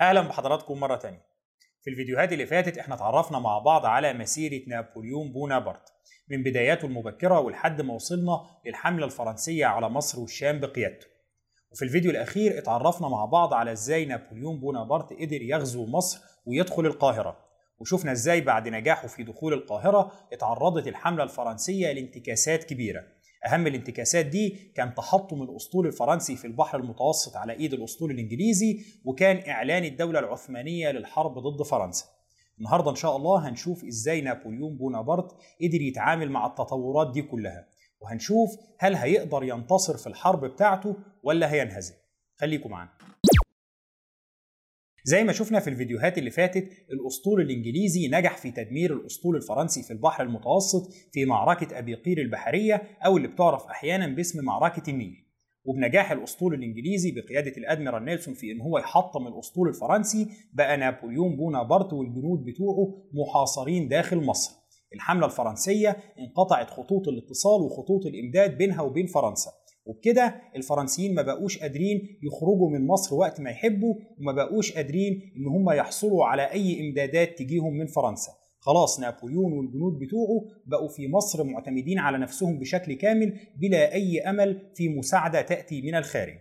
أهلا بحضراتكم مرة تانية. في الفيديوهات اللي فاتت إحنا اتعرفنا مع بعض على مسيرة نابليون بونابرت. من بداياته المبكرة ولحد ما وصلنا للحملة الفرنسية على مصر والشام بقيادته. وفي الفيديو الأخير اتعرفنا مع بعض على إزاي نابليون بونابرت قدر يغزو مصر ويدخل القاهرة. وشفنا إزاي بعد نجاحه في دخول القاهرة اتعرضت الحملة الفرنسية لانتكاسات كبيرة. أهم الانتكاسات دي كان تحطم الأسطول الفرنسي في البحر المتوسط على إيد الأسطول الإنجليزي وكان إعلان الدولة العثمانية للحرب ضد فرنسا. النهارده إن شاء الله هنشوف إزاي نابليون بونابرت قدر يتعامل مع التطورات دي كلها. وهنشوف هل هيقدر ينتصر في الحرب بتاعته ولا هينهزم. خليكم معانا. زي ما شفنا في الفيديوهات اللي فاتت الأسطول الإنجليزي نجح في تدمير الأسطول الفرنسي في البحر المتوسط في معركة أبي قير البحرية أو اللي بتعرف أحيانا باسم معركة النيل. وبنجاح الأسطول الإنجليزي بقيادة الأدميرال نيلسون في إن هو يحطم الأسطول الفرنسي بقى نابليون بونابرت والجنود بتوعه محاصرين داخل مصر. الحملة الفرنسية انقطعت خطوط الاتصال وخطوط الإمداد بينها وبين فرنسا. وبكده الفرنسيين ما بقوش قادرين يخرجوا من مصر وقت ما يحبوا وما بقوش قادرين إن هم يحصلوا على أي إمدادات تجيهم من فرنسا. خلاص نابليون والجنود بتوعه بقوا في مصر معتمدين على نفسهم بشكل كامل بلا أي أمل في مساعدة تأتي من الخارج.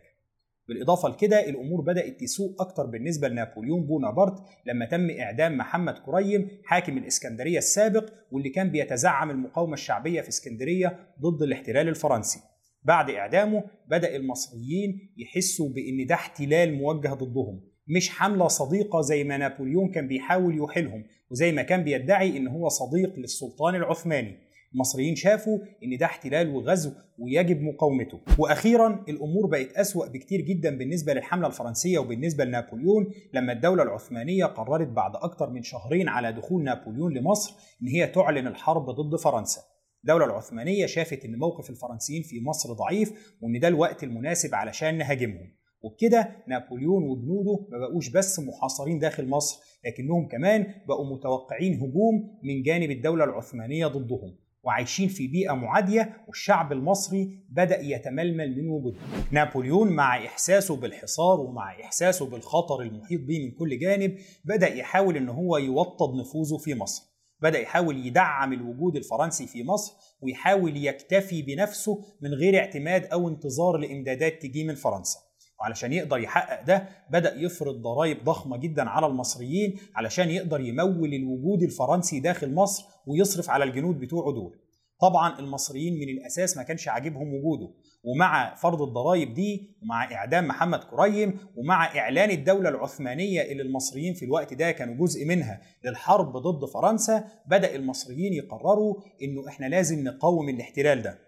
بالإضافة لكده الأمور بدأت تسوء أكتر بالنسبة لنابليون بونابرت لما تم إعدام محمد كريم حاكم الإسكندرية السابق واللي كان بيتزعم المقاومة الشعبية في إسكندرية ضد الاحتلال الفرنسي. بعد إعدامه بدأ المصريين يحسوا بأن ده احتلال موجه ضدهم مش حملة صديقة زي ما نابليون كان بيحاول يوحلهم وزي ما كان بيدعي إن هو صديق للسلطان العثماني. المصريين شافوا إن ده احتلال وغزو ويجب مقاومته. وأخيرا الأمور بقت أسوأ بكتير جدا بالنسبة للحملة الفرنسية وبالنسبة لنابليون لما الدولة العثمانية قررت بعد أكتر من شهرين على دخول نابليون لمصر إن هي تعلن الحرب ضد فرنسا. الدولة العثمانية شافت إن موقف الفرنسيين في مصر ضعيف وإن ده الوقت المناسب علشان نهاجمهم. وبكده نابليون وجنوده ما بقوش بس محاصرين داخل مصر لكنهم كمان بقوا متوقعين هجوم من جانب الدولة العثمانية ضدهم وعايشين في بيئة معادية والشعب المصري بدأ يتململ من وجودهم نابليون مع إحساسه بالحصار ومع إحساسه بالخطر المحيط به من كل جانب بدأ يحاول إن هو يوطد نفوذه في مصر. بدأ يحاول يدعم الوجود الفرنسي في مصر ويحاول يكتفي بنفسه من غير اعتماد أو انتظار لإمدادات تجي من فرنسا. وعلشان يقدر يحقق ده بدأ يفرض ضرائب ضخمة جدا على المصريين علشان يقدر يمول الوجود الفرنسي داخل مصر ويصرف على الجنود بتوعه دول. طبعا المصريين من الأساس ما كانش عاجبهم وجوده. ومع فرض الضرائب دي ومع إعدام محمد كريم ومع إعلان الدولة العثمانية اللي المصريين في الوقت ده كانوا جزء منها للحرب ضد فرنسا بدأ المصريين يقرروا إنه إحنا لازم نقاوم الاحتلال ده.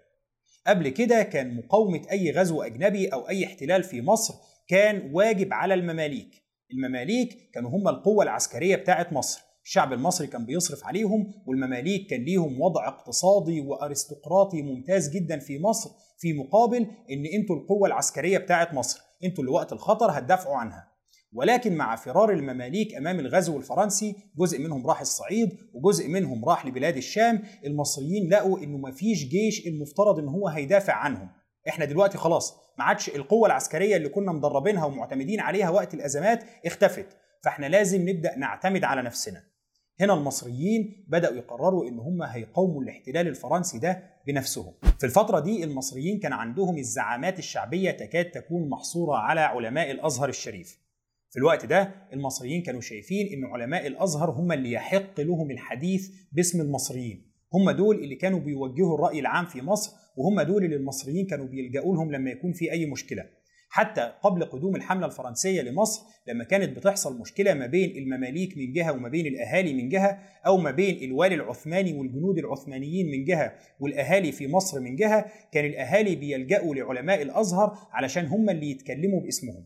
قبل كده كان مقاومة أي غزو أجنبي أو أي احتلال في مصر كان واجب على المماليك. المماليك كانوا هم القوة العسكرية بتاعه مصر. الشعب المصري كان بيصرف عليهم والمماليك كان ليهم وضع اقتصادي وأرستقراطي ممتاز جدا في مصر في مقابل إن أنتوا القوة العسكرية بتاعه مصر أنتوا اللي وقت الخطر هتدافعوا عنها. ولكن مع فرار المماليك أمام الغزو الفرنسي جزء منهم راح الصعيد وجزء منهم راح لبلاد الشام المصريين لقوا إنه مفيش جيش المفترض إن هو هيدافع عنهم. إحنا دلوقتي خلاص ما عادش القوة العسكرية اللي كنا مدربينها ومعتمدين عليها وقت الأزمات اختفت. فإحنا لازم نبدأ نعتمد على نفسنا. هنا المصريين بدأوا يقرروا إن هم هيقاوموا الاحتلال الفرنسي ده بنفسهم. في الفترة دي المصريين كان عندهم الزعامات الشعبية تكاد تكون محصورة على علماء الأزهر الشريف. في الوقت ده المصريين كانوا شايفين إن علماء الأزهر هم اللي يحق لهم الحديث باسم المصريين. هم دول اللي كانوا بيوجهوا الرأي العام في مصر وهم دول اللي المصريين كانوا بيلجأوا لهم لما يكون في أي مشكلة. حتى قبل قدوم الحملة الفرنسية لمصر لما كانت بتحصل مشكلة ما بين المماليك من جهة وما بين الأهالي من جهة أو ما بين الوالي العثماني والجنود العثمانيين من جهة والأهالي في مصر من جهة كان الأهالي بيلجأوا لعلماء الأزهر علشان هم اللي يتكلموا باسمهم.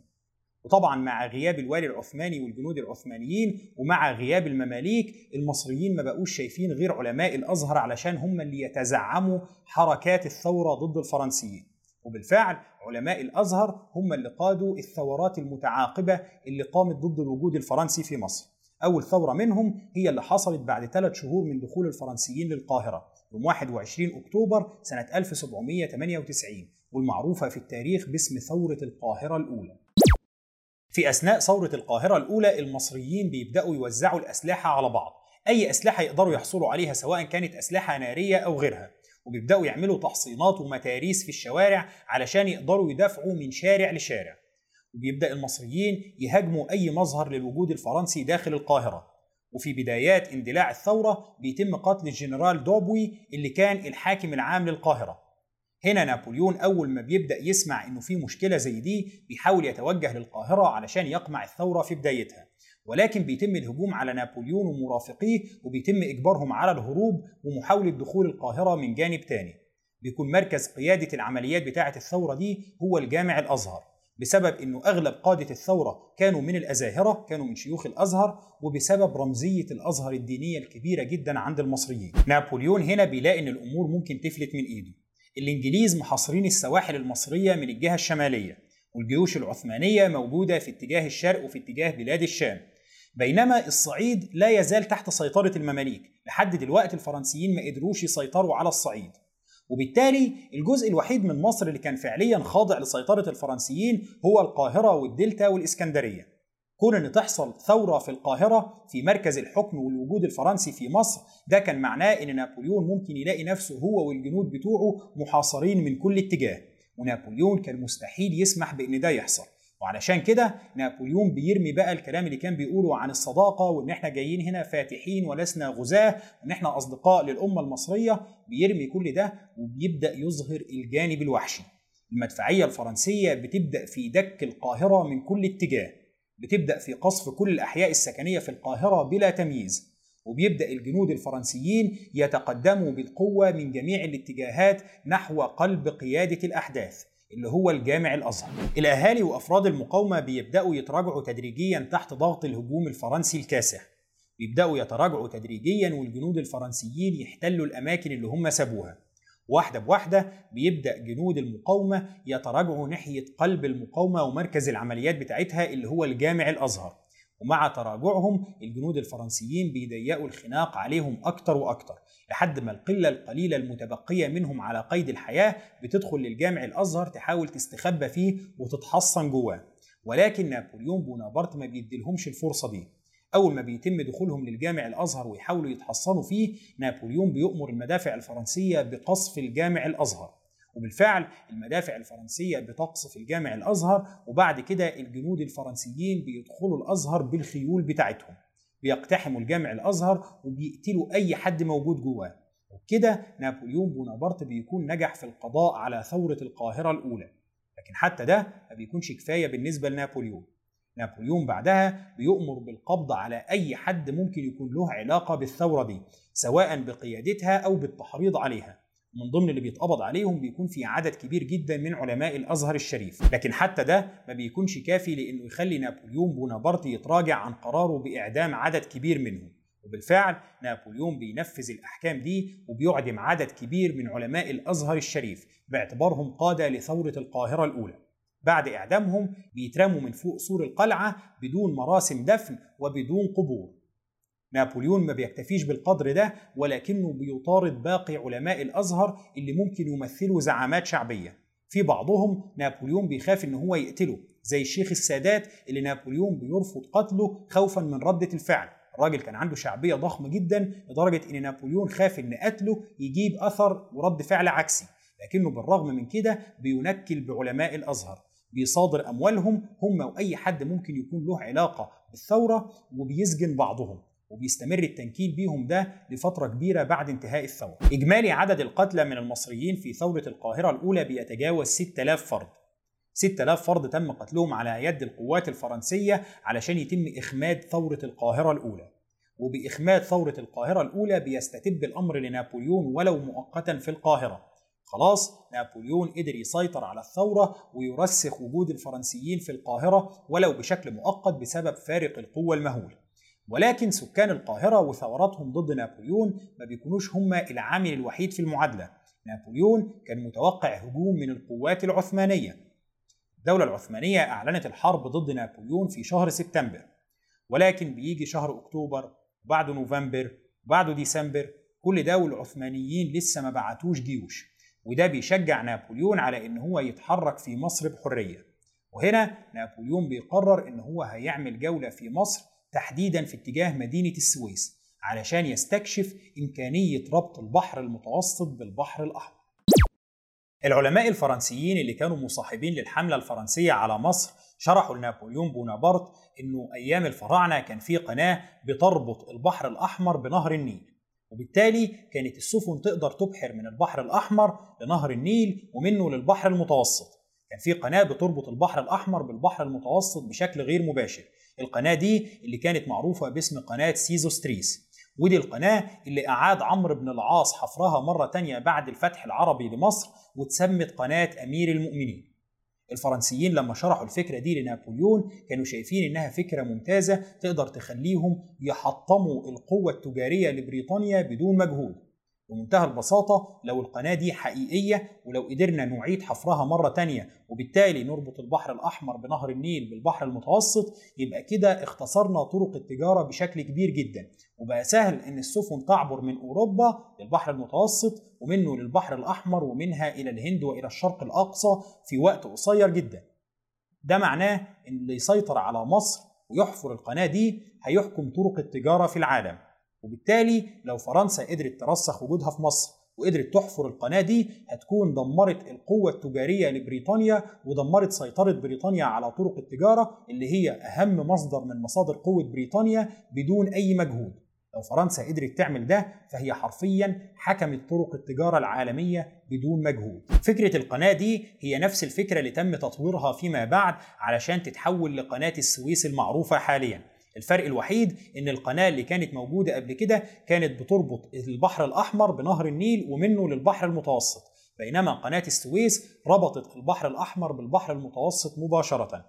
وطبعا مع غياب الوالي العثماني والجنود العثمانيين ومع غياب المماليك المصريين ما بقوش شايفين غير علماء الأزهر علشان هم اللي يتزعموا حركات الثورة ضد الفرنسيين. وبالفعل علماء الأزهر هم اللي قادوا الثورات المتعاقبة اللي قامت ضد الوجود الفرنسي في مصر. أول ثورة منهم هي اللي حصلت بعد ثلاث شهور من دخول الفرنسيين للقاهرة يوم 21 أكتوبر سنة 1798 والمعروفة في التاريخ باسم ثورة القاهرة الأولى. في أثناء ثورة القاهرة الأولى المصريين بيبدأوا يوزعوا الأسلحة على بعض أي أسلحة يقدروا يحصلوا عليها سواء كانت أسلحة نارية أو غيرها وبيبدأوا يعملوا تحصينات ومتاريس في الشوارع علشان يقدروا يدافعوا من شارع لشارع. وبيبدأ المصريين يهاجموا أي مظهر للوجود الفرنسي داخل القاهرة. وفي بدايات اندلاع الثورة بيتم قتل الجنرال دوبوي اللي كان الحاكم العام للقاهرة. هنا نابليون أول ما بيبدأ يسمع إنه في مشكلة زي دي بيحاول يتوجه للقاهرة علشان يقمع الثورة في بدايتها. ولكن بيتم الهجوم على نابليون ومرافقيه وبيتم إجبارهم على الهروب ومحاولة دخول القاهرة من جانب تاني. بيكون مركز قيادة العمليات بتاعة الثورة دي هو الجامع الأزهر. بسبب إنه أغلب قادة الثورة كانوا من الأزاهرة كانوا من شيوخ الأزهر وبسبب رمزية الأزهر الدينية الكبيرة جدا عند المصريين. نابليون هنا بيلاقي إن الأمور ممكن تفلت من إيده. الإنجليز محاصرين السواحل المصرية من الجهة الشمالية والجيوش العثمانية موجودة في اتجاه الشرق وفي اتجاه بلاد الشام. بينما الصعيد لا يزال تحت سيطرة المماليك لحد دلوقتي الفرنسيين ما قدروش يسيطروا على الصعيد. وبالتالي الجزء الوحيد من مصر اللي كان فعليا خاضع لسيطرة الفرنسيين هو القاهرة والدلتا والإسكندرية. كون إن تحصل ثورة في القاهرة في مركز الحكم والوجود الفرنسي في مصر ده كان معناه إن نابليون ممكن يلاقي نفسه هو والجنود بتوعه محاصرين من كل اتجاه. ونابليون كان مستحيل يسمح بإن ده يحصل. وعلشان كده نابليون بيرمي بقى الكلام اللي كان بيقوله عن الصداقة وإن إحنا جايين هنا فاتحين ولسنا غزاة وإن إحنا أصدقاء للأمة المصرية بيرمي كل ده وبيبدأ يظهر الجانب الوحشي. المدفعية الفرنسية بتبدأ في دك القاهرة من كل اتجاه. بتبدأ في قصف كل الأحياء السكنية في القاهرة بلا تمييز. وبيبدأ الجنود الفرنسيين يتقدموا بالقوة من جميع الاتجاهات نحو قلب قيادة الأحداث. اللي هو الجامع الأزهر. الأهالي وأفراد المقاومة بيبدأوا يتراجعوا تدريجيا تحت ضغط الهجوم الفرنسي الكاسح. بيبدأوا يتراجعوا تدريجيا والجنود الفرنسيين يحتلوا الأماكن اللي هم سابوها. واحدة بواحدة بيبدأ جنود المقاومة يتراجعوا ناحية قلب المقاومة ومركز العمليات بتاعتها اللي هو الجامع الأزهر. ومع تراجعهم الجنود الفرنسيين بيضيقوا الخناق عليهم أكتر وأكتر لحد ما القلة القليلة المتبقية منهم على قيد الحياة بتدخل للجامع الأزهر تحاول تستخبى فيه وتتحصن جواه. ولكن نابليون بونابرت ما بيديلهمش الفرصة دي. أول ما بيتم دخولهم للجامع الأزهر ويحاولوا يتحصنوا فيه نابليون بيؤمر المدافع الفرنسية بقصف الجامع الأزهر. وبالفعل المدافع الفرنسية بتقصف الجامع الأزهر وبعد كده الجنود الفرنسيين بيدخلوا الأزهر بالخيول بتاعتهم. بيقتحموا الجامع الأزهر وبيقتلوا أي حد موجود جواه. وبكده نابليون بونابرت بيكون نجح في القضاء على ثورة القاهرة الأولى. لكن حتى ده ما بيكونش كفاية بالنسبة لنابليون. نابليون بعدها بيؤمر بالقبض على أي حد ممكن يكون له علاقة بالثورة دي سواء بقيادتها أو بالتحريض عليها. من ضمن اللي بيتقبض عليهم بيكون في عدد كبير جدا من علماء الأزهر الشريف. لكن حتى ده ما بيكونش كافي لإنه يخلي نابليون بونابرت يتراجع عن قراره بإعدام عدد كبير منهم. وبالفعل نابليون بينفذ الأحكام دي وبيعدم عدد كبير من علماء الأزهر الشريف باعتبارهم قادة لثورة القاهرة الأولى. بعد إعدامهم بيترموا من فوق سور القلعة بدون مراسم دفن وبدون قبور. نابليون ما بيكتفيش بالقدر ده ولكنه بيطارد باقي علماء الأزهر اللي ممكن يمثلوا زعامات شعبية. في بعضهم نابليون بيخاف إن هو يقتله زي الشيخ السادات اللي نابليون بيرفض قتله خوفا من ردة الفعل. الراجل كان عنده شعبية ضخمة جدا لدرجة إن نابليون خاف إن قتله يجيب أثر ورد فعل عكسي. لكنه بالرغم من كده بينكل بعلماء الأزهر. بيصادر أموالهم هم وأي حد ممكن يكون له علاقة بالثورة وبيسجن بعضهم. وبيستمر التنكيل بيهم ده لفترة كبيرة بعد انتهاء الثورة. إجمالي عدد القتلى من المصريين في ثورة القاهرة الأولى بيتجاوز 6000 فرد. 6000 فرد تم قتلهم على يد القوات الفرنسية علشان يتم إخماد ثورة القاهرة الأولى. وبإخماد ثورة القاهرة الأولى بيستتب الأمر لنابليون ولو مؤقتا في القاهرة. خلاص نابليون قدر يسيطر على الثورة ويرسخ وجود الفرنسيين في القاهرة ولو بشكل مؤقت بسبب فارق القوة المهول ولكن سكان القاهرة وثوراتهم ضد نابليون ما بيكونوش هم العامل الوحيد في المعادلة. نابليون كان متوقع هجوم من القوات العثمانية. الدولة العثمانية أعلنت الحرب ضد نابليون في شهر سبتمبر. ولكن بيجي شهر أكتوبر وبعده نوفمبر وبعده ديسمبر كل ده والعثمانيين لسه ما بعتوش جيوش. وده بيشجع نابليون على إن هو يتحرك في مصر بحرية. وهنا نابليون بيقرر إن هو هيعمل جولة في مصر تحديدا في اتجاه مدينة السويس علشان يستكشف إمكانية ربط البحر المتوسط بالبحر الأحمر. العلماء الفرنسيين اللي كانوا مصاحبين للحملة الفرنسية على مصر شرحوا لنابليون بونابرت إنه أيام الفراعنة كان في قناة بتربط البحر الأحمر بنهر النيل وبالتالي كانت السفن تقدر تبحر من البحر الأحمر لنهر النيل ومنه للبحر المتوسط. كان في قناة بتربط البحر الأحمر بالبحر المتوسط بشكل غير مباشر. القناة دي اللي كانت معروفة باسم قناة سيزوستريس. ودي القناة اللي أعاد عمرو بن العاص حفرها مرة تانية بعد الفتح العربي لمصر واتسمت قناة أمير المؤمنين. الفرنسيين لما شرحوا الفكرة دي لنابليون كانوا شايفين إنها فكرة ممتازة تقدر تخليهم يحطموا القوة التجارية لبريطانيا بدون مجهود. بمنتهى البساطة لو القناة دي حقيقية ولو قدرنا نعيد حفرها مرة تانية وبالتالي نربط البحر الأحمر بنهر النيل بالبحر المتوسط يبقى كده اختصرنا طرق التجارة بشكل كبير جدا. وبقى سهل إن السفن تعبر من أوروبا للبحر المتوسط ومنه للبحر الأحمر ومنها إلى الهند وإلى الشرق الأقصى في وقت قصير جدا. ده معناه إن اللي يسيطر على مصر ويحفر القناة دي هيحكم طرق التجارة في العالم. وبالتالي لو فرنسا قدرت ترسخ وجودها في مصر وقدرت تحفر القناة دي هتكون دمرت القوة التجارية لبريطانيا ودمرت سيطرة بريطانيا على طرق التجارة اللي هي أهم مصدر من مصادر قوة بريطانيا بدون أي مجهود. لو فرنسا قدرت تعمل ده فهي حرفيا حكمت طرق التجارة العالمية بدون مجهود. فكرة القناة دي هي نفس الفكرة اللي تم تطويرها فيما بعد علشان تتحول لقناة السويس المعروفة حاليا. الفرق الوحيد إن القناة اللي كانت موجودة قبل كده كانت بتربط البحر الأحمر بنهر النيل ومنه للبحر المتوسط بينما قناة السويس ربطت البحر الأحمر بالبحر المتوسط مباشرة.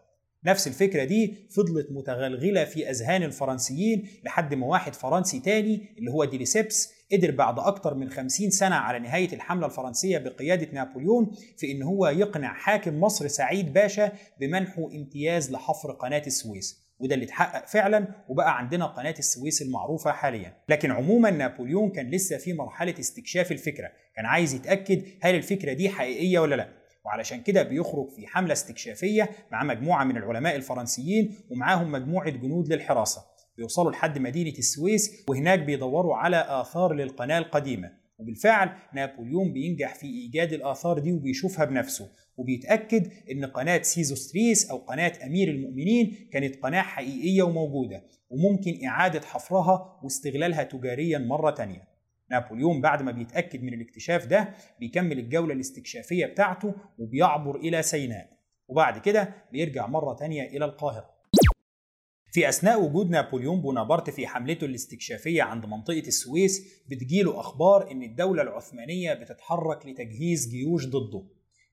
نفس الفكرة دي فضلت متغلغلة في أذهان الفرنسيين لحد ما واحد فرنسي تاني اللي هو ديليسيبس قدر بعد أكتر من خمسين سنة على نهاية الحملة الفرنسية بقيادة نابليون في إن هو يقنع حاكم مصر سعيد باشا بمنحه امتياز لحفر قناة السويس. وده اللي اتحقق فعلا وبقى عندنا قناة السويس المعروفة حاليا. لكن عموما نابليون كان لسه في مرحلة استكشاف الفكرة كان عايز يتأكد هل الفكرة دي حقيقية ولا لأ. وعلشان كده بيخرج في حملة استكشافية مع مجموعة من العلماء الفرنسيين ومعاهم مجموعة جنود للحراسة. بيوصلوا لحد مدينة السويس وهناك بيدوروا على آثار للقناة القديمة. وبالفعل نابليون بينجح في إيجاد الآثار دي وبيشوفها بنفسه وبيتأكد إن قناة سيزوستريس أو قناة أمير المؤمنين كانت قناة حقيقية وموجودة وممكن إعادة حفرها واستغلالها تجاريا مرة تانية. نابليون بعد ما بيتأكد من الاكتشاف ده بيكمل الجولة الاستكشافية بتاعته وبيعبر إلى سيناء وبعد كده بيرجع مرة تانية إلى القاهرة. في أثناء وجود نابليون بونابرت في حملته الاستكشافية عند منطقة السويس بتجيله أخبار إن الدولة العثمانية بتتحرك لتجهيز جيوش ضده.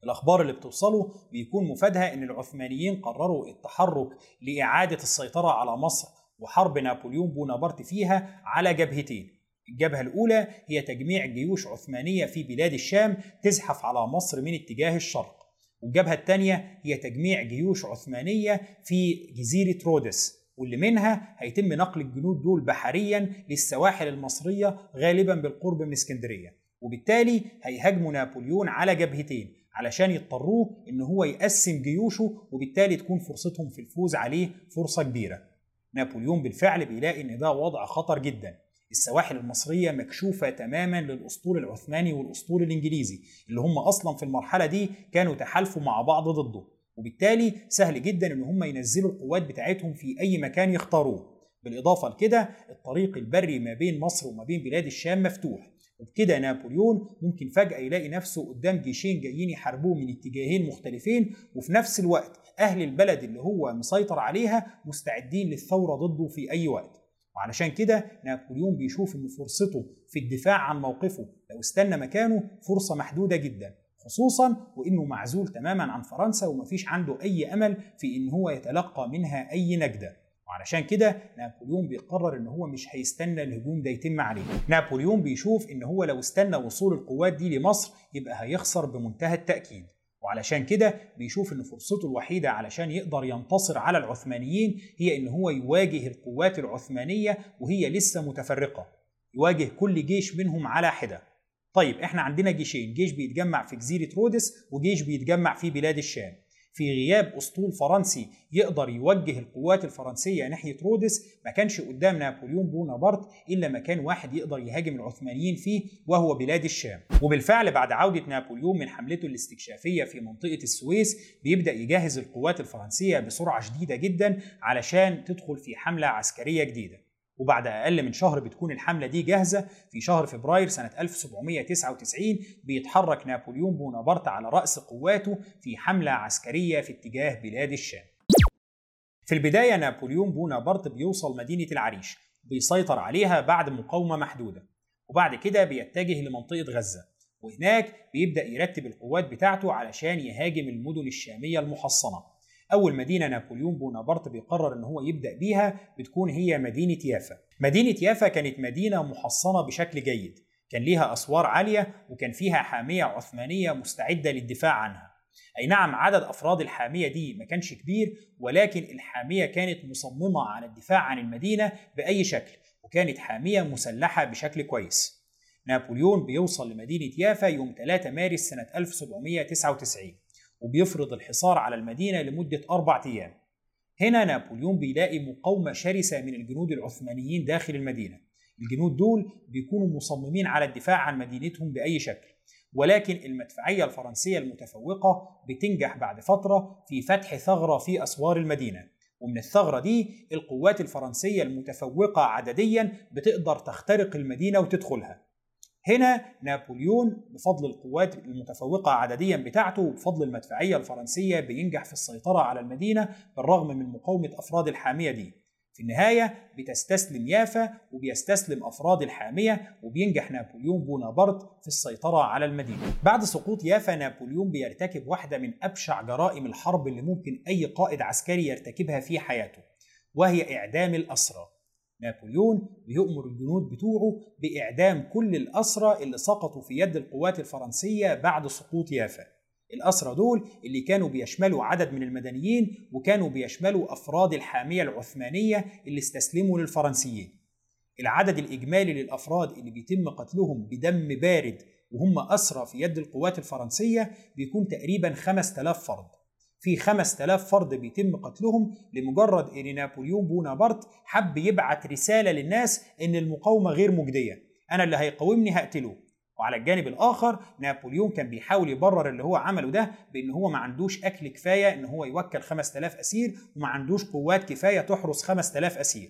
الأخبار اللي بتوصله بيكون مفادها إن العثمانيين قرروا التحرك لإعادة السيطرة على مصر وحرب نابليون بونابرت فيها على جبهتين. الجبهة الأولى هي تجميع جيوش عثمانية في بلاد الشام تزحف على مصر من اتجاه الشرق. والجبهة الثانية هي تجميع جيوش عثمانية في جزيرة رودس. واللي منها هيتم نقل الجنود دول بحريا للسواحل المصرية غالبا بالقرب من اسكندرية. وبالتالي هيهاجموا نابليون على جبهتين علشان يضطروه إن هو يقسم جيوشه وبالتالي تكون فرصتهم في الفوز عليه فرصة كبيرة. نابليون بالفعل بيلاقي إن ده وضع خطر جدا. السواحل المصرية مكشوفة تماما للأسطول العثماني والأسطول الإنجليزي اللي هم أصلا في المرحلة دي كانوا تحالفوا مع بعض ضده. وبالتالي سهل جدا إن هم ينزلوا القوات بتاعتهم في أي مكان يختاروه. بالإضافة لكده الطريق البري ما بين مصر وما بين بلاد الشام مفتوح. وبكده نابليون ممكن فجأة يلاقي نفسه قدام جيشين جايين يحاربوه من اتجاهين مختلفين وفي نفس الوقت أهل البلد اللي هو مسيطر عليها مستعدين للثورة ضده في أي وقت. وعلشان كده نابليون بيشوف إن فرصته في الدفاع عن موقفه لو استنى مكانه فرصة محدودة جدا. خصوصا وإنه معزول تماما عن فرنسا ومفيش عنده أي أمل في إن هو يتلقى منها أي نجده وعلشان كده نابليون بيقرر إن هو مش هيستنى الهجوم ده يتم عليه. نابليون بيشوف إن هو لو استنى وصول القوات دي لمصر يبقى هيخسر بمنتهى التأكيد. وعلشان كده بيشوف إن فرصته الوحيدة علشان يقدر ينتصر على العثمانيين هي إن هو يواجه القوات العثمانية وهي لسه متفرقة. يواجه كل جيش منهم على حدة. طيب إحنا عندنا جيشين جيش بيتجمع في جزيرة رودس وجيش بيتجمع في بلاد الشام. في غياب أسطول فرنسي يقدر يوجه القوات الفرنسية ناحية رودس ما كانش قدام نابليون بونابرت إلا مكان واحد يقدر يهاجم العثمانيين فيه وهو بلاد الشام. وبالفعل بعد عودة نابليون من حملته الاستكشافية في منطقة السويس بيبدأ يجهز القوات الفرنسية بسرعة شديدة جدا علشان تدخل في حملة عسكرية جديدة. وبعد أقل من شهر بتكون الحملة دي جاهزة. في شهر فبراير سنة 1799 بيتحرك نابليون بونابرت على رأس قواته في حملة عسكرية في اتجاه بلاد الشام. في البداية نابليون بونابرت بيوصل مدينة العريش بيسيطر عليها بعد مقاومة محدودة وبعد كده بيتجه لمنطقة غزة وهناك بيبدأ يرتب القوات بتاعته علشان يهاجم المدن الشامية المحصنة. أول مدينة نابليون بونابرت بيقرر إن هو يبدأ بيها بتكون هي مدينة يافا. مدينة يافا كانت مدينة محصنة بشكل جيد. كان ليها أسوار عالية وكان فيها حامية عثمانية مستعدة للدفاع عنها. أي نعم عدد أفراد الحامية دي ما كانش كبير ولكن الحامية كانت مصممة على الدفاع عن المدينة بأي شكل وكانت حامية مسلحة بشكل كويس. نابليون بيوصل لمدينة يافا يوم 3 مارس سنة 1799 وبيفرض الحصار على المدينة لمدة أربع أيام. هنا نابليون بيلاقي مقاومة شرسة من الجنود العثمانيين داخل المدينة. الجنود دول بيكونوا مصممين على الدفاع عن مدينتهم بأي شكل. ولكن المدفعية الفرنسية المتفوقة بتنجح بعد فترة في فتح ثغرة في أسوار المدينة. ومن الثغرة دي القوات الفرنسية المتفوقة عدديا بتقدر تخترق المدينة وتدخلها. هنا نابليون بفضل القوات المتفوقة عدديا بتاعته وبفضل المدفعية الفرنسية بينجح في السيطرة على المدينة بالرغم من مقاومة أفراد الحامية دي. في النهاية بتستسلم يافا وبيستسلم أفراد الحامية وبينجح نابليون بونابرت في السيطرة على المدينة. بعد سقوط يافا نابليون بيرتكب واحدة من أبشع جرائم الحرب اللي ممكن أي قائد عسكري يرتكبها في حياته وهي إعدام الأسرى. نابليون بيؤمر الجنود بتوعه بإعدام كل الأسرى اللي سقطوا في يد القوات الفرنسية بعد سقوط يافا. الأسرى دول اللي كانوا بيشملوا عدد من المدنيين وكانوا بيشملوا أفراد الحامية العثمانية اللي استسلموا للفرنسيين. العدد الإجمالي للأفراد اللي بيتم قتلهم بدم بارد وهم أسرى في يد القوات الفرنسية بيكون تقريبا 5000 فرد. في 5000 فرد بيتم قتلهم لمجرد إن نابليون بونابرت حب يبعت رسالة للناس إن المقاومة غير مجدية. أنا اللي هيقاومني هقتله. وعلى الجانب الآخر نابليون كان بيحاول يبرر اللي هو عمله ده بإن هو ما عندوش أكل كفاية إن هو يوكل 5000 أسير وما عندوش قوات كفاية تحرس 5000 أسير.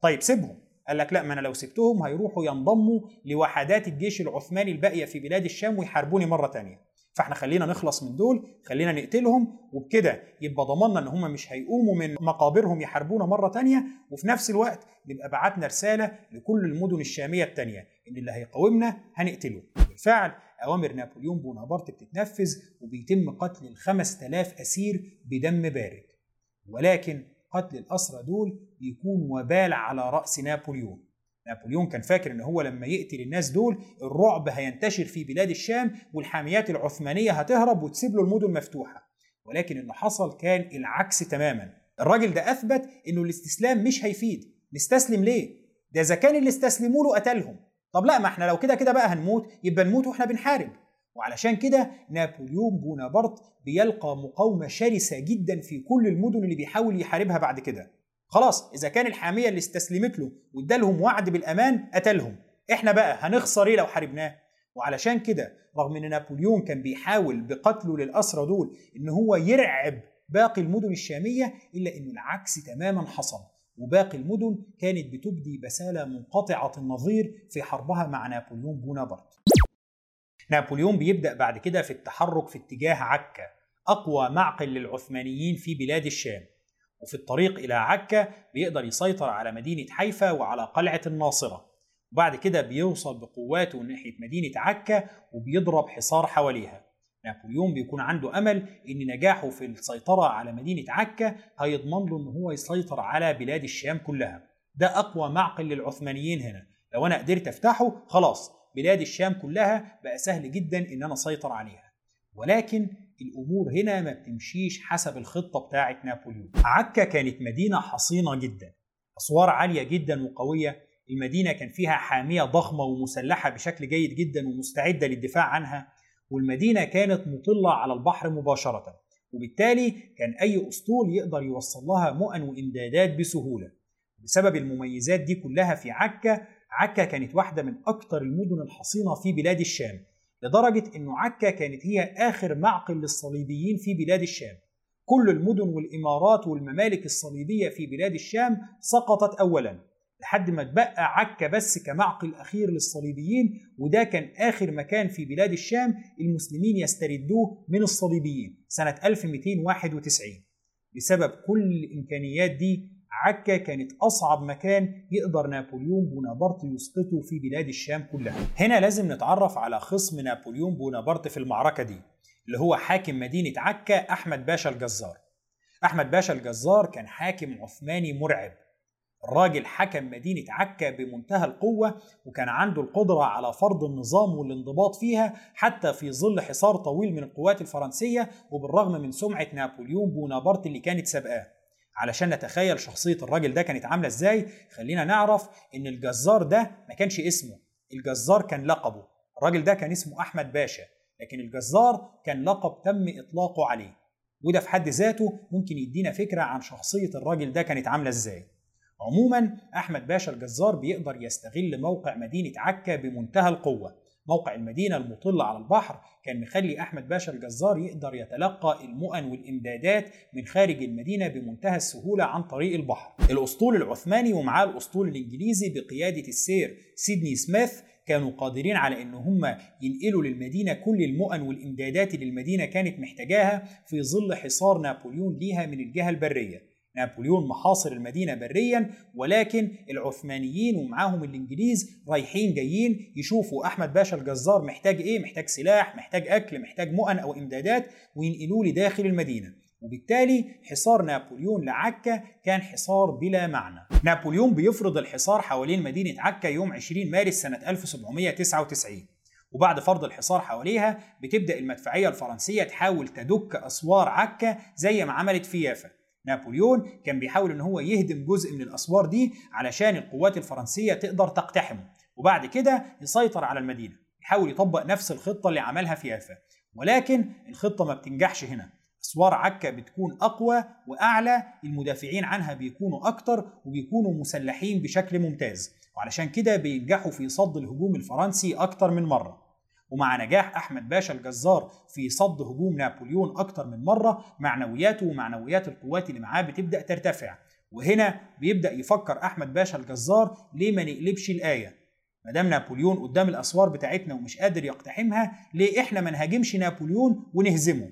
طيب سيبهم. قال لك لا ما أنا لو سبتهم هيروحوا ينضموا لوحدات الجيش العثماني الباقية في بلاد الشام ويحاربوني مرة تانية. فاحنا خلينا نخلص من دول خلينا نقتلهم وبكده يبقى ضمننا إن هم مش هيقوموا من مقابرهم يحاربونا مرة تانية وفي نفس الوقت نبقى بعتنا رسالة لكل المدن الشامية التانية إن اللي هيقاومنا هنقتله. بالفعل أوامر نابليون بونابرت بتتنفذ وبيتم قتل ال 5000 أسير بدم بارد. ولكن قتل الأسرى دول بيكون وبال على رأس نابليون. نابليون كان فاكر إن هو لما يقتل الناس دول الرعب هينتشر في بلاد الشام والحاميات العثمانية هتهرب وتسيب له المدن مفتوحة. ولكن اللي حصل كان العكس تماما. الراجل ده أثبت إنه الاستسلام مش هيفيد. نستسلم ليه؟ ده إذا كان اللي استسلموا له قتلهم. طب لا ما إحنا لو كده كده بقى هنموت يبقى نموت وإحنا بنحارب. وعلشان كده نابليون بونابرت بيلقى مقاومة شرسة جدا في كل المدن اللي بيحاول يحاربها بعد كده. خلاص إذا كان الحامية اللي استسلمت له وادالهم وعد بالأمان قتلهم. إحنا بقى هنخسر إيه لو حاربناه؟ وعلشان كده رغم إن نابليون كان بيحاول بقتله للأسرى دول إن هو يرعب باقي المدن الشامية إلا ان العكس تماما حصل. وباقي المدن كانت بتبدي بسالة منقطعة النظير في حربها مع نابليون بونابرت. نابليون بيبدأ بعد كده في التحرك في اتجاه عكا أقوى معقل للعثمانيين في بلاد الشام. وفي الطريق إلى عكا بيقدر يسيطر على مدينة حيفا وعلى قلعة الناصرة. وبعد كده بيوصل بقواته ناحية مدينة عكا وبيضرب حصار حواليها. نابليون بيكون عنده أمل إن نجاحه في السيطرة على مدينة عكا هيضمن له إن هو يسيطر على بلاد الشام كلها. ده أقوى معقل للعثمانيين هنا. لو أنا قدرت أفتحه خلاص بلاد الشام كلها بقى سهل جدا إن أنا أسيطر عليها. ولكن الأمور هنا ما بتمشيش حسب الخطة بتاعه نابليون. عكا كانت مدينة حصينة جدا، أسوار عالية جدا وقوية، المدينة كان فيها حامية ضخمة ومسلحة بشكل جيد جدا ومستعدة للدفاع عنها، والمدينة كانت مطلة على البحر مباشرة، وبالتالي كان أي أسطول يقدر يوصل لها مؤن وإمدادات بسهولة بسبب المميزات دي كلها في عكا عكا كانت واحدة من أكثر المدن الحصينة في بلاد الشام لدرجة أنه عكا كانت هي آخر معقل للصليبيين في بلاد الشام. كل المدن والإمارات والممالك الصليبية في بلاد الشام سقطت أولا لحد ما اتبقى عكا بس كمعقل أخير للصليبيين وده كان آخر مكان في بلاد الشام المسلمين يستردوه من الصليبيين سنة 1291 بسبب كل الإمكانيات دي عكا كانت أصعب مكان يقدر نابليون بونابرت يسقطه في بلاد الشام كلها. هنا لازم نتعرف على خصم نابليون بونابرت في المعركة دي اللي هو حاكم مدينة عكا أحمد باشا الجزار. أحمد باشا الجزار كان حاكم عثماني مرعب. الراجل حكم مدينة عكا بمنتهى القوة وكان عنده القدرة على فرض النظام والانضباط فيها حتى في ظل حصار طويل من القوات الفرنسية وبالرغم من سمعة نابليون بونابرت اللي كانت سابقاه. علشان نتخيل شخصية الراجل ده كانت عاملة إزاي خلينا نعرف إن الجزار ده ما كانش اسمه الجزار كان لقبه. الراجل ده كان اسمه أحمد باشا لكن الجزار كان لقب تم إطلاقه عليه. وده في حد ذاته ممكن يدينا فكرة عن شخصية الراجل ده كانت عاملة إزاي. عموما أحمد باشا الجزار بيقدر يستغل موقع مدينة عكا بمنتهى القوة. موقع المدينة المطل على البحر كان مخلي أحمد باشا الجزار يقدر يتلقى المؤن والإمدادات من خارج المدينة بمنتهى السهولة عن طريق البحر. الأسطول العثماني ومعاه الأسطول الإنجليزي بقيادة السير سيدني سميث كانوا قادرين على إن هم ينقلوا للمدينة كل المؤن والإمدادات اللي المدينة كانت محتاجاها في ظل حصار نابليون ليها من الجهة البرية. نابليون محاصر المدينة بريا ولكن العثمانيين ومعاهم الإنجليز رايحين جايين يشوفوا أحمد باشا الجزار محتاج إيه؟ محتاج سلاح محتاج أكل محتاج مؤن أو إمدادات وينقلوه لداخل المدينة. وبالتالي حصار نابليون لعكا كان حصار بلا معنى. نابليون بيفرض الحصار حوالين مدينة عكا يوم 20 مارس سنة 1799 وبعد فرض الحصار حواليها بتبدأ المدفعية الفرنسية تحاول تدك أسوار عكا زي ما عملت في يافا نابليون كان بيحاول إن هو يهدم جزء من الأسوار دي علشان القوات الفرنسية تقدر تقتحمه. وبعد كده يسيطر على المدينة يحاول يطبق نفس الخطة اللي عملها في يافا ولكن الخطة ما بتنجحش هنا. أسوار عكا بتكون أقوى وأعلى المدافعين عنها بيكونوا أكتر وبيكونوا مسلحين بشكل ممتاز. وعلشان كده بينجحوا في صد الهجوم الفرنسي أكتر من مرة. ومع نجاح أحمد باشا الجزار في صد هجوم نابليون أكتر من مرة معنوياته ومعنويات القوات اللي معاه بتبدأ ترتفع. وهنا بيبدأ يفكر أحمد باشا الجزار ليه ما نقلبش الآية؟ ما دام نابليون قدام الأسوار بتاعتنا ومش قادر يقتحمها ليه إحنا ما نهاجمش نابليون ونهزمه؟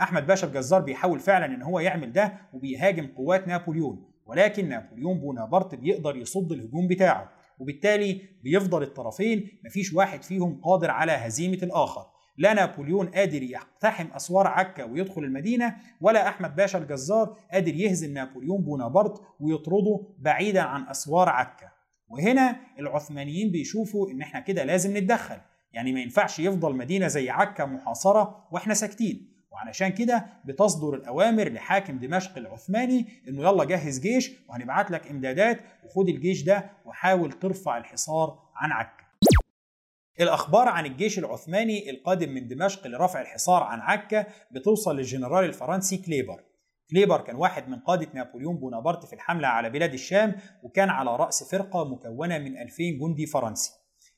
أحمد باشا الجزار بيحاول فعلا إن هو يعمل ده وبيهاجم قوات نابليون ولكن نابليون بونابرت بيقدر يصد الهجوم بتاعه. وبالتالي بيفضل الطرفين مفيش واحد فيهم قادر على هزيمة الآخر. لا نابليون قادر يقتحم أسوار عكا ويدخل المدينة ولا أحمد باشا الجزار قادر يهزم نابليون بونابرت ويطرده بعيدا عن أسوار عكا. وهنا العثمانيين بيشوفوا إن إحنا كده لازم نتدخل. يعني ما ينفعش يفضل مدينة زي عكا محاصرة وإحنا ساكتين. وعلشان كده بتصدر الأوامر لحاكم دمشق العثماني إنه يلا جهز جيش وهنبعت لك إمدادات وخد الجيش ده وحاول ترفع الحصار عن عكا. الأخبار عن الجيش العثماني القادم من دمشق لرفع الحصار عن عكا بتوصل للجنرال الفرنسي كليبر. كليبر كان واحد من قادة نابليون بونابرت في الحملة على بلاد الشام وكان على رأس فرقة مكونة من 2000 جندي فرنسي.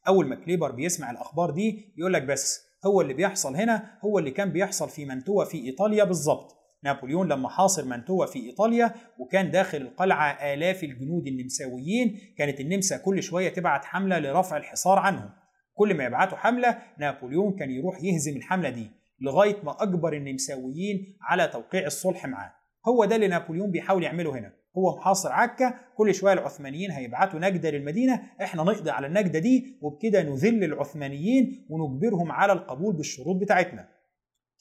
أول ما كليبر بيسمع الأخبار دي بيقول لك بس هو اللي بيحصل هنا هو اللي كان بيحصل في مانتوى في إيطاليا بالظبط نابليون لما حاصر مانتوى في إيطاليا وكان داخل القلعة آلاف الجنود النمساويين كانت النمسا كل شوية تبعت حملة لرفع الحصار عنهم. كل ما يبعتوا حملة نابليون كان يروح يهزم الحملة دي لغاية ما أجبر النمساويين على توقيع الصلح معاه. هو ده اللي نابليون بيحاول يعمله هنا. هو محاصر عكا كل شوية العثمانيين هيبعتوا نجدة للمدينة إحنا نقضي على النجدة دي وبكده نذل العثمانيين ونجبرهم على القبول بالشروط بتاعتنا.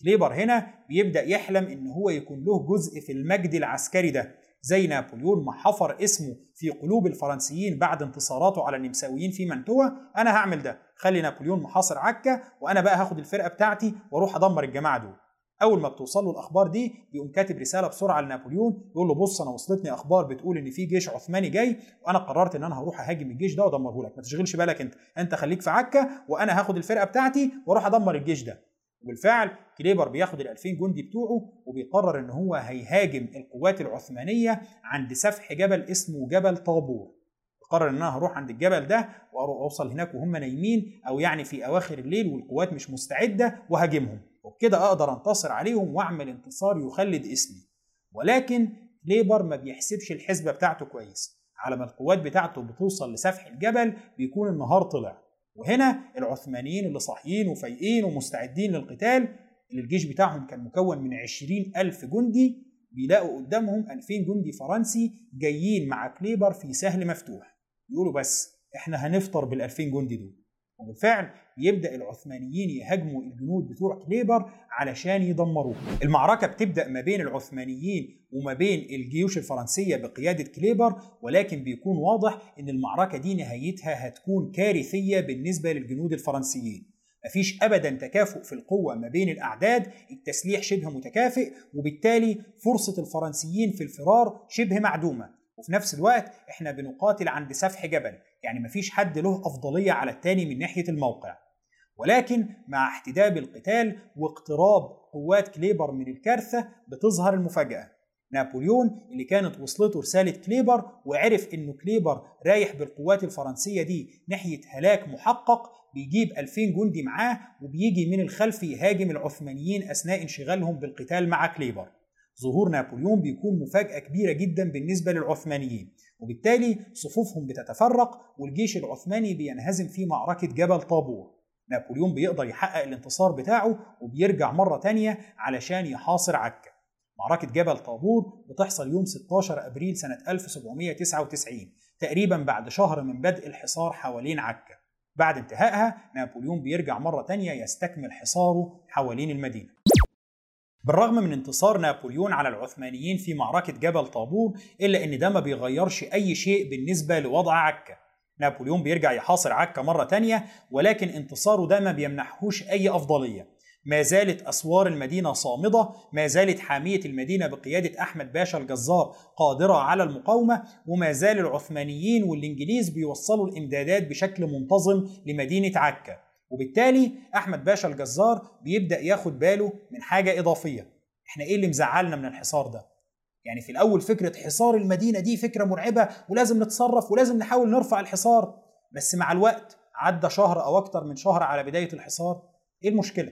كليبر هنا بيبدأ يحلم إن هو يكون له جزء في المجد العسكري ده زي نابليون ما حفر اسمه في قلوب الفرنسيين بعد انتصاراته على النمساويين في منتوى أنا هعمل ده. خلي نابليون محاصر عكا وأنا بقى هاخد الفرقة بتاعتي وأروح أدمر الجماعة دول. أول ما بتوصل له الأخبار دي بيقوم كاتب رسالة بسرعة لنابليون يقول له بص أنا وصلتني أخبار بتقول إن في جيش عثماني جاي وأنا قررت إن أنا هروح أهاجم الجيش ده وأدمره لك. ما تشغلش بالك أنت أنت خليك في عكا وأنا هاخد الفرقة بتاعتي وأروح أدمر الجيش ده. وبالفعل كليبر بياخد ال 2000 جندي بتوعه وبيقرر إن هو هيهاجم القوات العثمانية عند سفح جبل اسمه جبل طابور. قرر إن أنا هروح عند الجبل ده وأوصل هناك وهم نايمين أو يعني في أواخر الليل والقوات مش مستعدة وهاجمهم. وبكده أقدر انتصر عليهم واعمل انتصار يخلد اسمي. ولكن كليبر ما بيحسبش الحسبة بتاعته كويس على ما القوات بتاعته بتوصل لسفح الجبل بيكون النهار طلع. وهنا العثمانيين اللي صاحيين وفايقين ومستعدين للقتال اللي الجيش بتاعهم كان مكون من عشرين ألف جندي بيلاقوا قدامهم 2000 جندي فرنسي جايين مع كليبر في سهل مفتوح. يقولوا بس إحنا هنفطر بال 2000 جندي دول. وبالفعل يبدأ العثمانيين يهاجموا الجنود بتوع كليبر علشان يدمروه. المعركة بتبدأ ما بين العثمانيين وما بين الجيوش الفرنسية بقيادة كليبر ولكن بيكون واضح إن المعركة دي نهايتها هتكون كارثية بالنسبة للجنود الفرنسيين. مفيش ابدا تكافؤ في القوة ما بين الأعداد التسليح شبه متكافئ وبالتالي فرصة الفرنسيين في الفرار شبه معدومة. وفي نفس الوقت إحنا بنقاتل عند سفح جبل يعني مفيش حد له أفضلية على التاني من ناحية الموقع. ولكن مع احتدام القتال واقتراب قوات كليبر من الكارثة بتظهر المفاجأة. نابليون اللي كانت وصلته رسالة كليبر وعرف إنه كليبر رايح بالقوات الفرنسية دي ناحية هلاك محقق بيجيب 2000 جندي معاه وبيجي من الخلف يهاجم العثمانيين أثناء انشغالهم بالقتال مع كليبر. ظهور نابليون بيكون مفاجأة كبيرة جدا بالنسبة للعثمانيين. وبالتالي صفوفهم بتتفرق والجيش العثماني بينهزم في معركة جبل طابور. نابليون بيقدر يحقق الانتصار بتاعه وبيرجع مرة تانية علشان يحاصر عكا. معركة جبل طابور بتحصل يوم 16 أبريل سنة 1799 تقريبا بعد شهر من بدء الحصار حوالين عكا. بعد انتهائها نابليون بيرجع مرة تانية يستكمل حصاره حوالين المدينة. بالرغم من انتصار نابليون على العثمانيين في معركة جبل طابور إلا إن ده ما بيغيرش أي شيء بالنسبة لوضع عكا. نابليون بيرجع يحاصر عكا مرة تانية ولكن انتصاره ده ما بيمنحهوش أي أفضلية. ما زالت أسوار المدينة صامدة ما زالت حامية المدينة بقيادة أحمد باشا الجزار قادرة على المقاومة وما زال العثمانيين والإنجليز بيوصلوا الإمدادات بشكل منتظم لمدينة عكا. وبالتالي أحمد باشا الجزار بيبدأ ياخد باله من حاجة إضافية. إحنا إيه اللي مزعلنا من الحصار ده؟ يعني في الأول فكرة حصار المدينة دي فكرة مرعبة ولازم نتصرف ولازم نحاول نرفع الحصار. بس مع الوقت عدى شهر أو أكتر من شهر على بداية الحصار. إيه المشكلة؟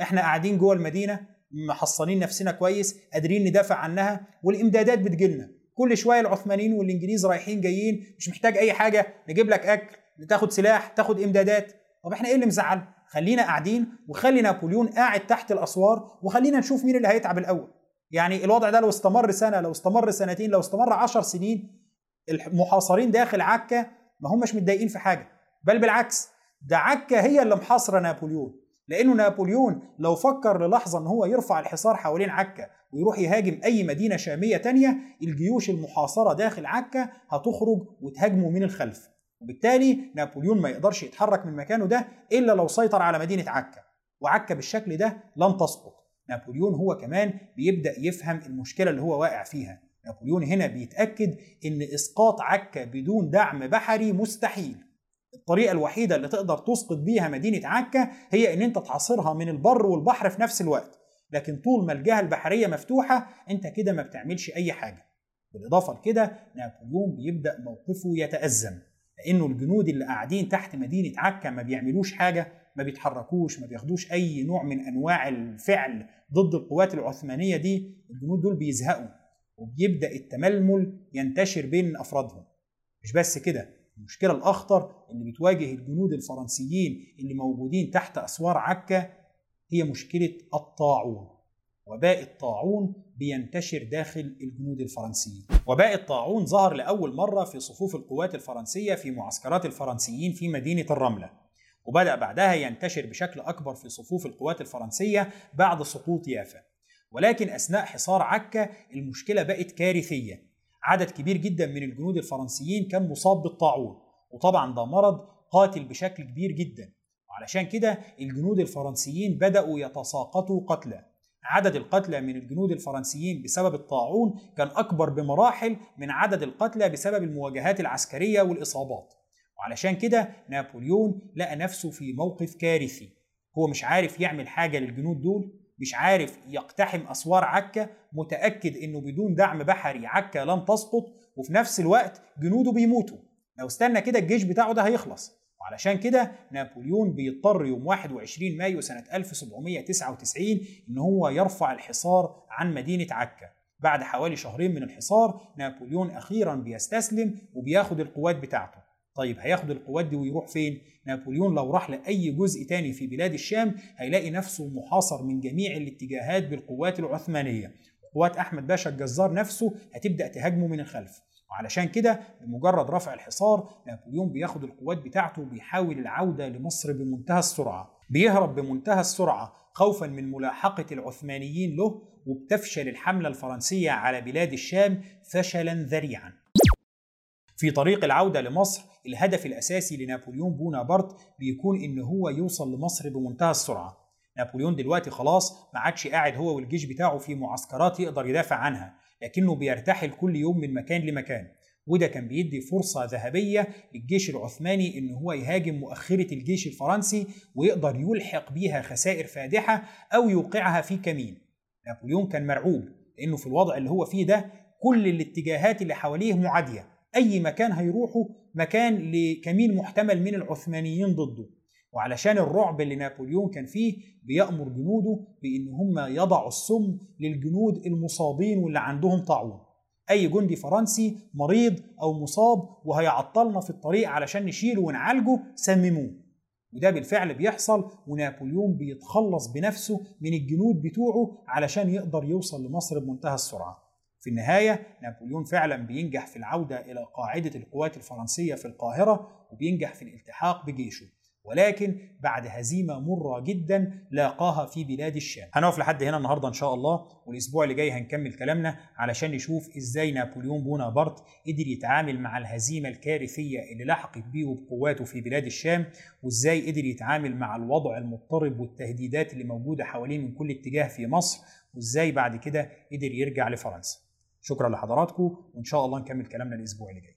إحنا قاعدين جوه المدينة محصنين نفسنا كويس قادرين ندافع عنها والإمدادات بتجيلنا. كل شوية العثمانيين والإنجليز رايحين جايين مش محتاج أي حاجة نجيب لك أكل تاخد سلاح تاخد إمدادات. طب إحنا إيه اللي مزعل؟ خلينا قاعدين وخلي نابليون قاعد تحت الاسوار وخلينا نشوف مين اللي هيتعب الأول. يعني الوضع ده لو استمر سنة لو استمر سنتين لو استمر عشر سنين المحاصرين داخل عكا ما همش متضايقين في حاجة. بل بالعكس ده عكا هي اللي محاصرة نابليون. لأنه نابليون لو فكر للحظة إن هو يرفع الحصار حوالين عكا ويروح يهاجم أي مدينة شامية تانية الجيوش المحاصرة داخل عكا هتخرج وتهاجمه من الخلف. وبالتالي نابليون ما يقدرش يتحرك من مكانه ده إلا لو سيطر على مدينة عكا. وعكا بالشكل ده لن تسقط. نابليون هو كمان بيبدأ يفهم المشكلة اللي هو واقع فيها. نابليون هنا بيتأكد إن إسقاط عكا بدون دعم بحري مستحيل. الطريقة الوحيدة اللي تقدر تسقط بيها مدينة عكا هي إن أنت تحاصرها من البر والبحر في نفس الوقت، لكن طول ما الجهة البحرية مفتوحة أنت كده ما بتعملش أي حاجة. بالإضافة لكده نابليون بيبدأ موقفه يتأزم، لأنه الجنود اللي قاعدين تحت مدينة عكا ما بيعملوش حاجة، ما بيتحركوش، ما بياخدوش أي نوع من أنواع الفعل ضد القوات العثمانية دي، الجنود دول بيزهقوا وبيبدأ التململ ينتشر بين أفرادهم. مش بس كده، المشكلة الأخطر اللي بتواجه الجنود الفرنسيين اللي موجودين تحت أسوار عكا هي مشكلة الطاعون وباء الطاعون بينتشر داخل الجنود الفرنسيين. وباء الطاعون ظهر لأول مرة في صفوف القوات الفرنسية في معسكرات الفرنسيين في مدينة الرملة. وبدأ بعدها ينتشر بشكل أكبر في صفوف القوات الفرنسية بعد سقوط يافا. ولكن أثناء حصار عكا المشكلة بقت كارثية. عدد كبير جدا من الجنود الفرنسيين كان مصاب بالطاعون. وطبعا ده مرض قاتل بشكل كبير جدا. وعلشان كده الجنود الفرنسيين بدأوا يتساقطوا قتلى عدد القتلى من الجنود الفرنسيين بسبب الطاعون كان أكبر بمراحل من عدد القتلى بسبب المواجهات العسكرية والإصابات. وعلشان كده نابليون لقى نفسه في موقف كارثي. هو مش عارف يعمل حاجة للجنود دول مش عارف يقتحم أسوار عكا متأكد إنه بدون دعم بحري عكا لن تسقط وفي نفس الوقت جنوده بيموتوا. لو استنى كده الجيش بتاعه ده هيخلص. وعلشان كده نابليون بيضطر يوم 21 مايو سنة 1799 إن هو يرفع الحصار عن مدينة عكا. بعد حوالي شهرين من الحصار نابليون أخيرا بيستسلم وبياخد القوات بتاعته. طيب هياخد القوات دي ويروح فين؟ نابليون لو راح لأي جزء تاني في بلاد الشام هيلاقي نفسه محاصر من جميع الاتجاهات بالقوات العثمانية. قوات أحمد باشا الجزار نفسه هتبدأ تهاجمه من الخلف. وعلشان كده بمجرد رفع الحصار نابليون بياخد القوات بتاعته وبيحاول العودة لمصر بمنتهى السرعة. بيهرب بمنتهى السرعة خوفا من ملاحقة العثمانيين له وبتفشل الحملة الفرنسية على بلاد الشام فشلا ذريعا. في طريق العودة لمصر الهدف الأساسي لنابليون بونابرت بيكون إن هو يوصل لمصر بمنتهى السرعة. نابليون دلوقتي خلاص ما عادش قاعد هو والجيش بتاعه في معسكرات يقدر يدافع عنها. لكنه بيرتحل كل يوم من مكان لمكان. وده كان بيدي فرصة ذهبية للجيش العثماني إن هو يهاجم مؤخرة الجيش الفرنسي ويقدر يلحق بيها خسائر فادحة أو يوقعها في كمين. نابليون كان مرعوب لأنه في الوضع اللي هو فيه ده كل الاتجاهات اللي حواليه معادية. أي مكان هيروحه مكان لكمين محتمل من العثمانيين ضده. وعلشان الرعب اللي نابليون كان فيه بيأمر جنوده بإن هم يضعوا السم للجنود المصابين واللي عندهم طاعون. أي جندي فرنسي مريض أو مصاب وهيعطلنا في الطريق علشان نشيله ونعالجه سمموه. وده بالفعل بيحصل ونابليون بيتخلص بنفسه من الجنود بتوعه علشان يقدر يوصل لمصر بمنتهى السرعة. في النهاية نابليون فعلا بينجح في العودة إلى قاعدة القوات الفرنسية في القاهرة وبينجح في الالتحاق بجيشه. ولكن بعد هزيمة مرة جدا لاقاها في بلاد الشام. هنقف لحد هنا النهاردة إن شاء الله والأسبوع اللي جاي هنكمل كلامنا علشان نشوف إزاي نابليون بونابرت قدر يتعامل مع الهزيمة الكارثية اللي لحقت بيه بقواته في بلاد الشام وإزاي قدر يتعامل مع الوضع المضطرب والتهديدات اللي موجودة حواليه من كل اتجاه في مصر وإزاي بعد كده قدر يرجع لفرنسا. شكرا لحضراتكم وإن شاء الله نكمل كلامنا الأسبوع اللي جاي.